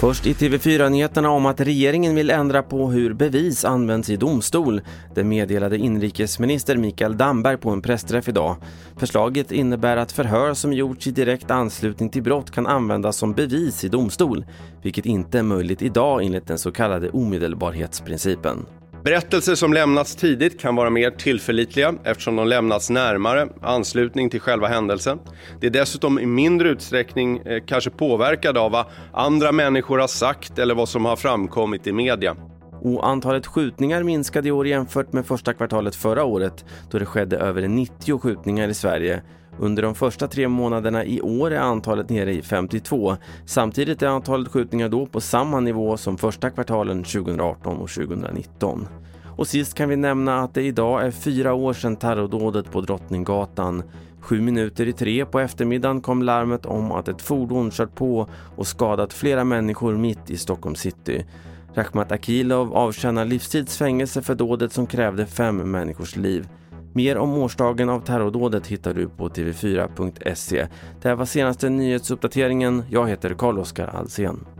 Först i TV4-nyheterna om att regeringen vill ändra på hur bevis används i domstol. Det meddelade inrikesminister Mikael Damberg på en pressträff idag. Förslaget innebär att förhör som gjorts i direkt anslutning till brott kan användas som bevis i domstol, vilket inte är möjligt idag enligt den så kallade omedelbarhetsprincipen. Berättelser som lämnats tidigt kan vara mer tillförlitliga eftersom de lämnats närmare anslutning till själva händelsen. Det är dessutom i mindre utsträckning eh, kanske påverkade av vad andra människor har sagt eller vad som har framkommit i media. Och antalet skjutningar minskade i år jämfört med första kvartalet förra året då det skedde över 90 skjutningar i Sverige. Under de första tre månaderna i år är antalet nere i 52. Samtidigt är antalet skjutningar då på samma nivå som första kvartalen 2018 och 2019. Och sist kan vi nämna att det idag är fyra år sedan terrordådet på Drottninggatan. Sju minuter i tre på eftermiddagen kom larmet om att ett fordon kört på och skadat flera människor mitt i Stockholm city. Rakhmat Akilov avtjänar livstidsfängelse för dådet som krävde fem människors liv. Mer om årsdagen av terrordådet hittar du på tv4.se. Det här var senaste nyhetsuppdateringen. Jag heter Carl-Oskar Alsen.